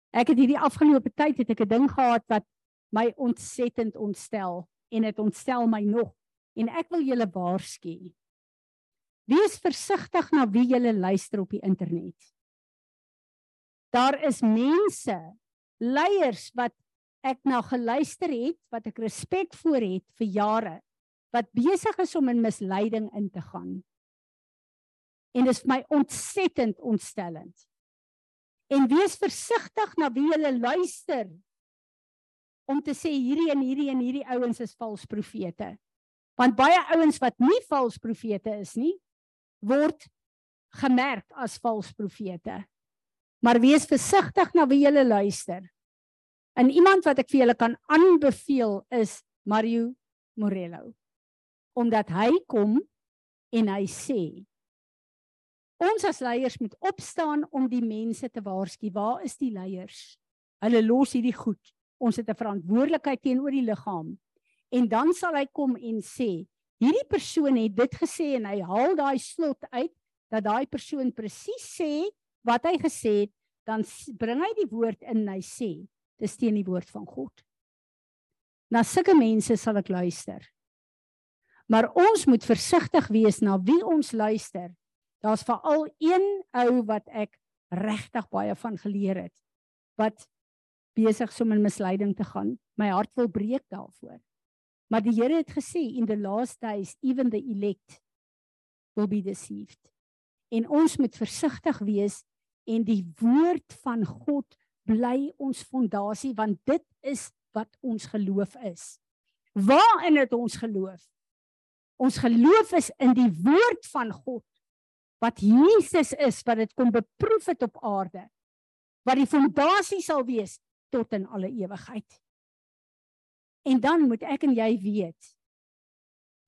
Ek het hierdie afgelope tyd het ek 'n ding gehad wat my ontsettend ontstel en dit ontstel my nog en ek wil julle waarsku. Wees versigtig na wie jy luister op die internet. Daar is mense, leiers wat ek na geluister het, wat ek respek voor het vir jare, wat besig is om in misleiding in te gaan. En dit is my ontsettend ontstellend. En wees versigtig na wie jy luister om te sê hierdie en hierdie en hierdie ouens is vals profete. Want baie ouens wat nie vals profete is nie, word gemerk as vals profete. Maar wees versigtig na wie jy luister. En iemand wat ek vir julle kan aanbeveel is Mario Morello. Omdat hy kom en hy sê ons as leiers moet opstaan om die mense te waarsku. Waar is die leiers? Hulle los hierdie goed. Ons het 'n verantwoordelikheid teenoor die liggaam. En dan sal hy kom en sê, hierdie persoon het dit gesê en hy haal daai slot uit dat daai persoon presies sê wat hy gesê het, dan bring hy die woord in en hy sê, dis teen die woord van God. Na sulke mense sal ek luister. Maar ons moet versigtig wees na wie ons luister. Daar's veral een ou wat ek regtig baie van geleer het wat besig is om in misleiding te gaan. My hart wil breek daarvoor. Maar die Here het gesê in the last days even the elect will be deceived. En ons moet versigtig wees en die woord van God bly ons fondasie want dit is wat ons geloof is. Waarin het ons geloof? Ons geloof is in die woord van God wat Jesus is wat dit kom beproef het op aarde. Wat die fondasie sal wees tot in alle ewigheid. En dan moet ek en jy weet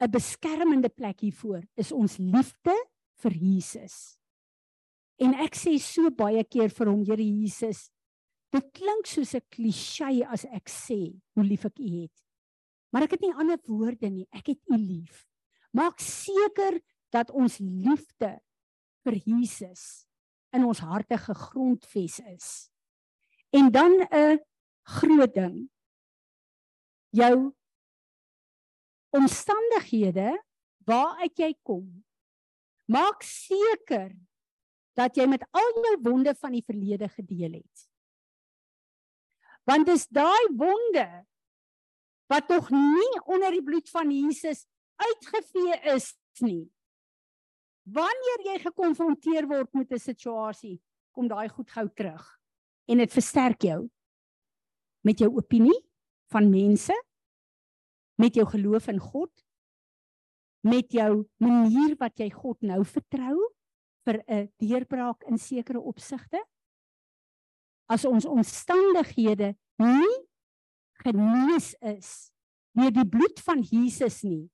'n beskermende plek hiervoor is ons liefde vir Jesus. En ek sê so baie keer vir hom, Here Jesus, dit klink soos 'n klisjé as ek sê hoe lief ek U het. Maar ek het nie ander woorde nie. Ek het U lief. Maak seker dat ons liefde vir Jesus in ons harte gegrondves is. En dan 'n groot ding. Jou omstandighede waaruit jy kom. Maak seker dat jy met al jou wonde van die verlede gedeel het. Want dis daai wonde wat tog nie onder die bloed van Jesus uitgevee is nie. Wanneer jy gekonfronteer word met 'n situasie, kom daai goed gou terug en dit versterk jou met jou opinie van mense, met jou geloof in God, met jou manier wat jy God nou vertrou vir 'n deurbraak in sekere opsigte. As ons omstandighede nie genees is deur die bloed van Jesus nie,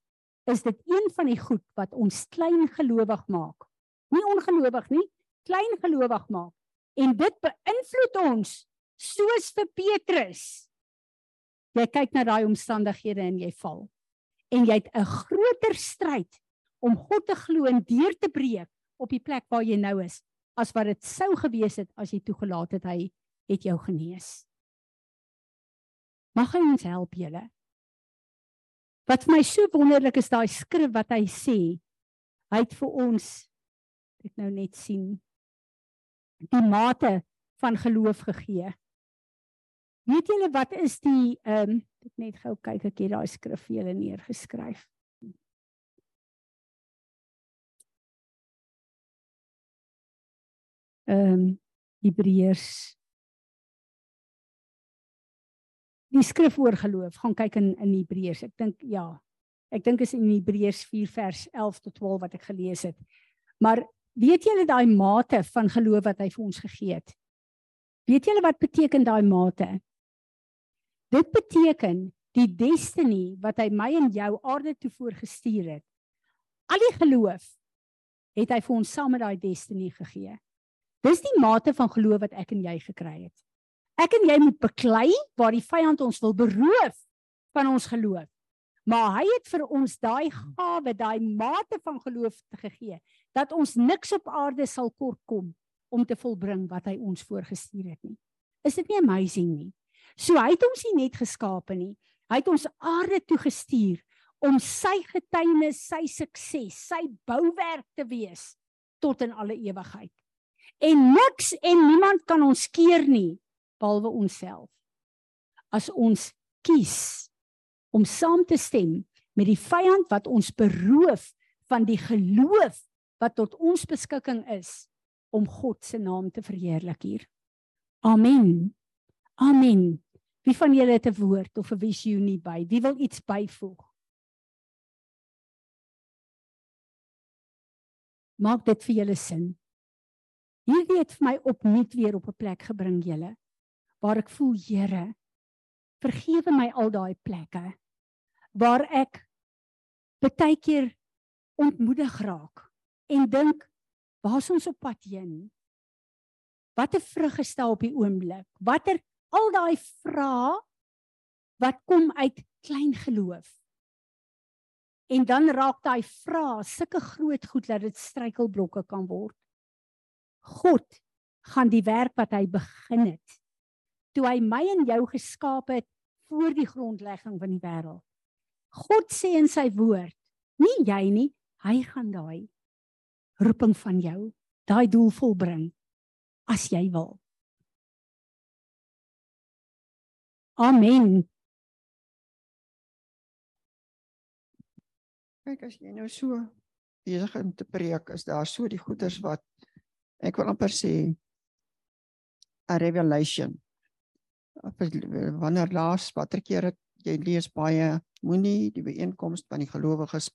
is dit een van die goed wat ons klein gelowig maak. Nie ongelowig nie, klein gelowig maak. En dit beïnvloed ons soos vir Petrus. Jy kyk na daai omstandighede en jy val. En jy het 'n groter stryd om God te glo en deur te breek op die plek waar jy nou is as wat dit sou gewees het as jy toegelaat het hy het jou genees. Mag hy ons help julle. Wat vir my so wonderlik is daai skrif wat hy sê. Hy het vir ons ek nou net sien die mate van geloof gegee. Weet julle wat is die ehm um, ek net gou kyk ek het daai skrif vir julle neergeskryf. Ehm um, Hebreërs Die skrif oor geloof, gaan kyk in in Hebreërs. Ek dink ja. Ek dink is in Hebreërs 4 vers 11 tot 12 wat ek gelees het. Maar weet julle daai mate van geloof wat hy vir ons gegee het? Weet julle wat beteken daai mate? Dit beteken die destiny wat hy my en jou aarde toe voorgestuur het. Al die geloof het hy vir ons saam met daai destiny gegee. Dis die mate van geloof wat ek en jy gekry het. Ek en jy moet beklei waar die vyand ons wil beroof van ons geloof. Maar hy het vir ons daai gawe, daai mate van geloof gegee dat ons niks op aarde sal kort kom om te volbring wat hy ons voorgestuur het nie. Is dit nie amazing nie? So hy het ons nie net geskape nie. Hy het ons aarde toe gestuur om sy getuienis, sy sukses, sy bouwerk te wees tot in alle ewigheid. En niks en niemand kan ons keer nie behalwe onsself. As ons kies om saam te stem met die vyand wat ons beroof van die geloof wat tot ons beskikking is om God se naam te verheerlik hier. Amen. Amen. Wie van julle het 'n woord of 'n visioenie by? Wie wil iets byvoeg? Maak dit vir julle sin. Hierdie het vir my opnuut weer op 'n plek gebring julle waar ek voel Here vergewe my al daai plekke waar ek baie keer ontmoedig raak en dink waar's ons op pad heen? Watter vrug gestel op die oomblik? Watter al daai vrae wat kom uit klein geloof? En dan raak daai vrae sulke groot goed dat dit struikelblokke kan word. God gaan die werk wat hy begin het toe hy my en jou geskaap het voor die grondlegging van die wêreld. God sê in sy woord, nie jy nie, hy gaan daai roeping van jou, daai doel volbring as jy wil. Amen. Kyk as jy nou so besig om te preek, is daar so die goeders wat ek wil amper sê 'n revelation. Wanneer laas watter keer het jy lees baie moenie die byeenkoms van die gelowiges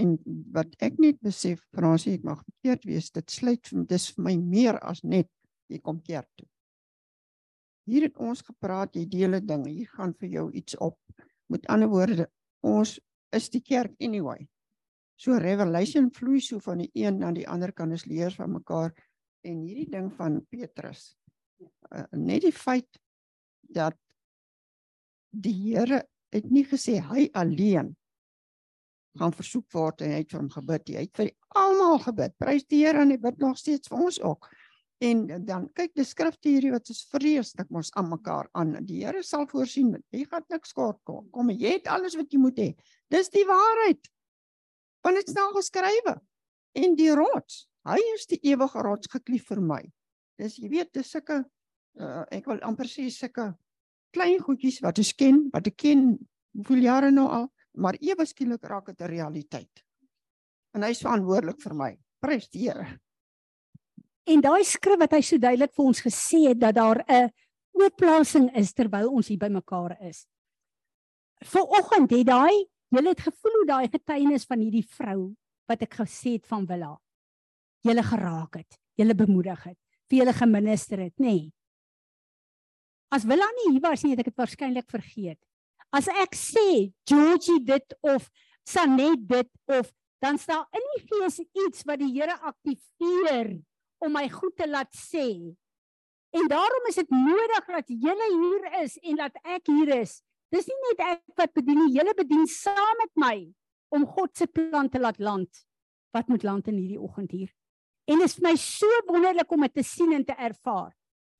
En wat ek net besef, Fransie, ek mag verkeerd wees, dit sluit dis vir my meer as net jy kom kerk toe. Hier het ons gepraat, jy deel 'n ding, hier gaan vir jou iets op. Met ander woorde, ons is die kerk anyway. So revelation vloei so van die een na die ander kan ons leer van mekaar en hierdie ding van Petrus. Uh, net die feit dat die Here het nie gesê hy alleen gaan versoek word en hy het vir hom gebid. Hy het vir almal gebid. Prys die Here en hy bid nog steeds vir ons ook. En dan kyk die skrifte hierdie wat is vreeslik mos aan mekaar aan. Die Here sal voorsien. Jy gaan niks kort kom. Kom jy het alles wat jy moet hê. Dis die waarheid. Want dit staan geskrywe. En die rots, hy is die ewige rots geklief vir my. Dis jy weet, dis sulke uh, ek wil amper sê sulke klein goedjies wat ek ken, wat ek ken hoeveel jare nou al maar ewe skielik raak dit 'n realiteit. En hy is verantwoordelik vir my. Prys die Here. En daai skrif wat hy so duidelik vir ons gesê het dat daar 'n oopplasing is terwyl ons hier bymekaar is. Vanoggend het daai, julle het gevoel hoe daai getuienis van hierdie vrou wat ek gesê het van Willa, julle geraak het, julle bemoedig het, vir julle geminister het, nê? Nee. As Willa nie hier was nie, het ek dit waarskynlik vergeet. As ek sê Georgie dit of Sanet dit of dan staan in die gees iets wat die Here aktiveer om my goed te laat sê. En daarom is dit nodig dat julle hier is en dat ek hier is. Dis nie net ek wat bedien nie, julle bedien saam met my om God se plan te laat land. Wat moet land in hierdie oggend hier? En dit is vir my so wonderlik om dit te sien en te ervaar.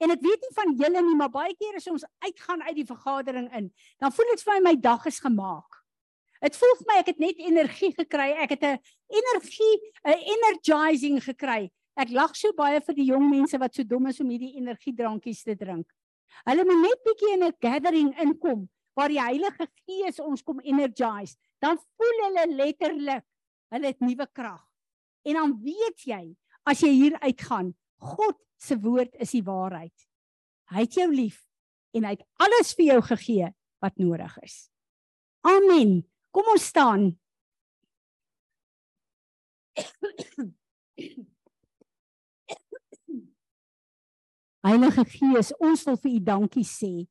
En ek weet nie van julle nie, maar baie keer as ons uitgaan uit die vergadering in, dan voel dit vir my my dag is gemaak. Dit voel vir my ek het net energie gekry. Ek het 'n energie, 'n energizing gekry Ek lag so baie vir die jong mense wat so dom is om hierdie energiedrankies te drink. Hulle moet net bietjie in 'n gathering inkom waar die Heilige Gees ons kom energize, dan voel hulle letterlik hulle het nuwe krag. En dan weet jy, as jy hier uitgaan, God se woord is die waarheid. Hy het jou lief en hy het alles vir jou gegee wat nodig is. Amen. Kom ons staan. Heilige Gees, ons wil vir U dankie sê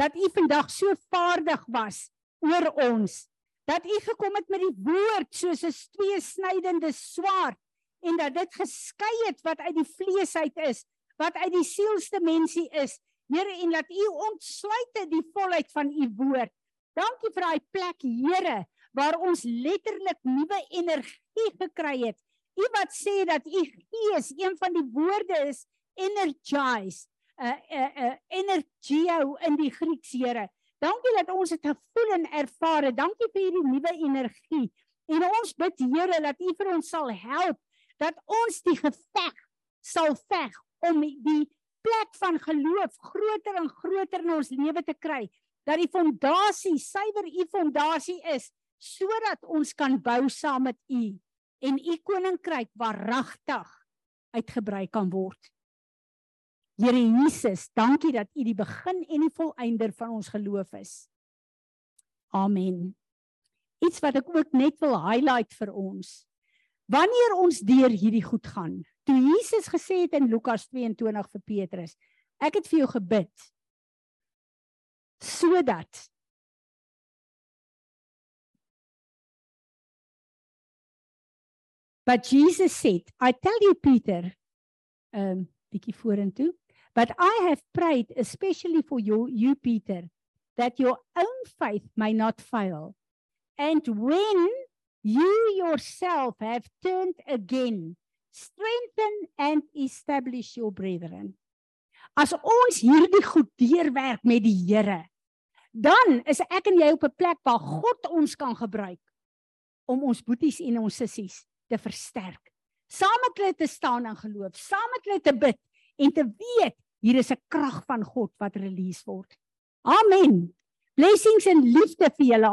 dat U vandag so vaardig was oor ons. Dat U gekom het met die woord soos 'n tweesnydende swaard en dat dit geskei het wat uit die vlees uit is, wat uit die sielste mensie is. Here en dat U ontsluit die volheid van U woord. Dankie vir daai plek, Here, waar ons letterlik nuwe energie gekry het. U wat sê dat U Gees een van die woorde is energize, 'n uh, 'n uh, 'n uh, energio in die Grieks, Here. Dankie dat ons dit gevoel en ervaar het. Dankie vir hierdie nuwe energie. En ons bid Here dat U vir ons sal help dat ons die geveg sal veg om die plek van geloof groter en groter in ons lewe te kry. Dat die fondasie suiwer U fondasie is sodat ons kan bou saam met U en U koninkryk waaragtig uitgebrei kan word. Here Jesus, dankie dat U die begin en die volëinder van ons geloof is. Amen. Iets wat ek ook net wil highlight vir ons. Wanneer ons deur hierdie goed gaan. Toe Jesus gesê het in Lukas 22 vir Petrus, ek het vir jou gebid sodat But Jesus said, I tell you Peter, um bietjie vorentoe, but I have prayed especially for you, you Peter, that your own faith may not fail. And when you yourself have turned again, strengthen and establish your brethren. As ons hierdie goed deurwerk met die Here, dan is ek en jy op 'n plek waar God ons kan gebruik om ons boeties en ons sissies te versterk. Saam met hulle te staan in geloof, saam met hulle te bid en te weet hier is 'n krag van God wat release word. Amen. Blessings en liefde vir julle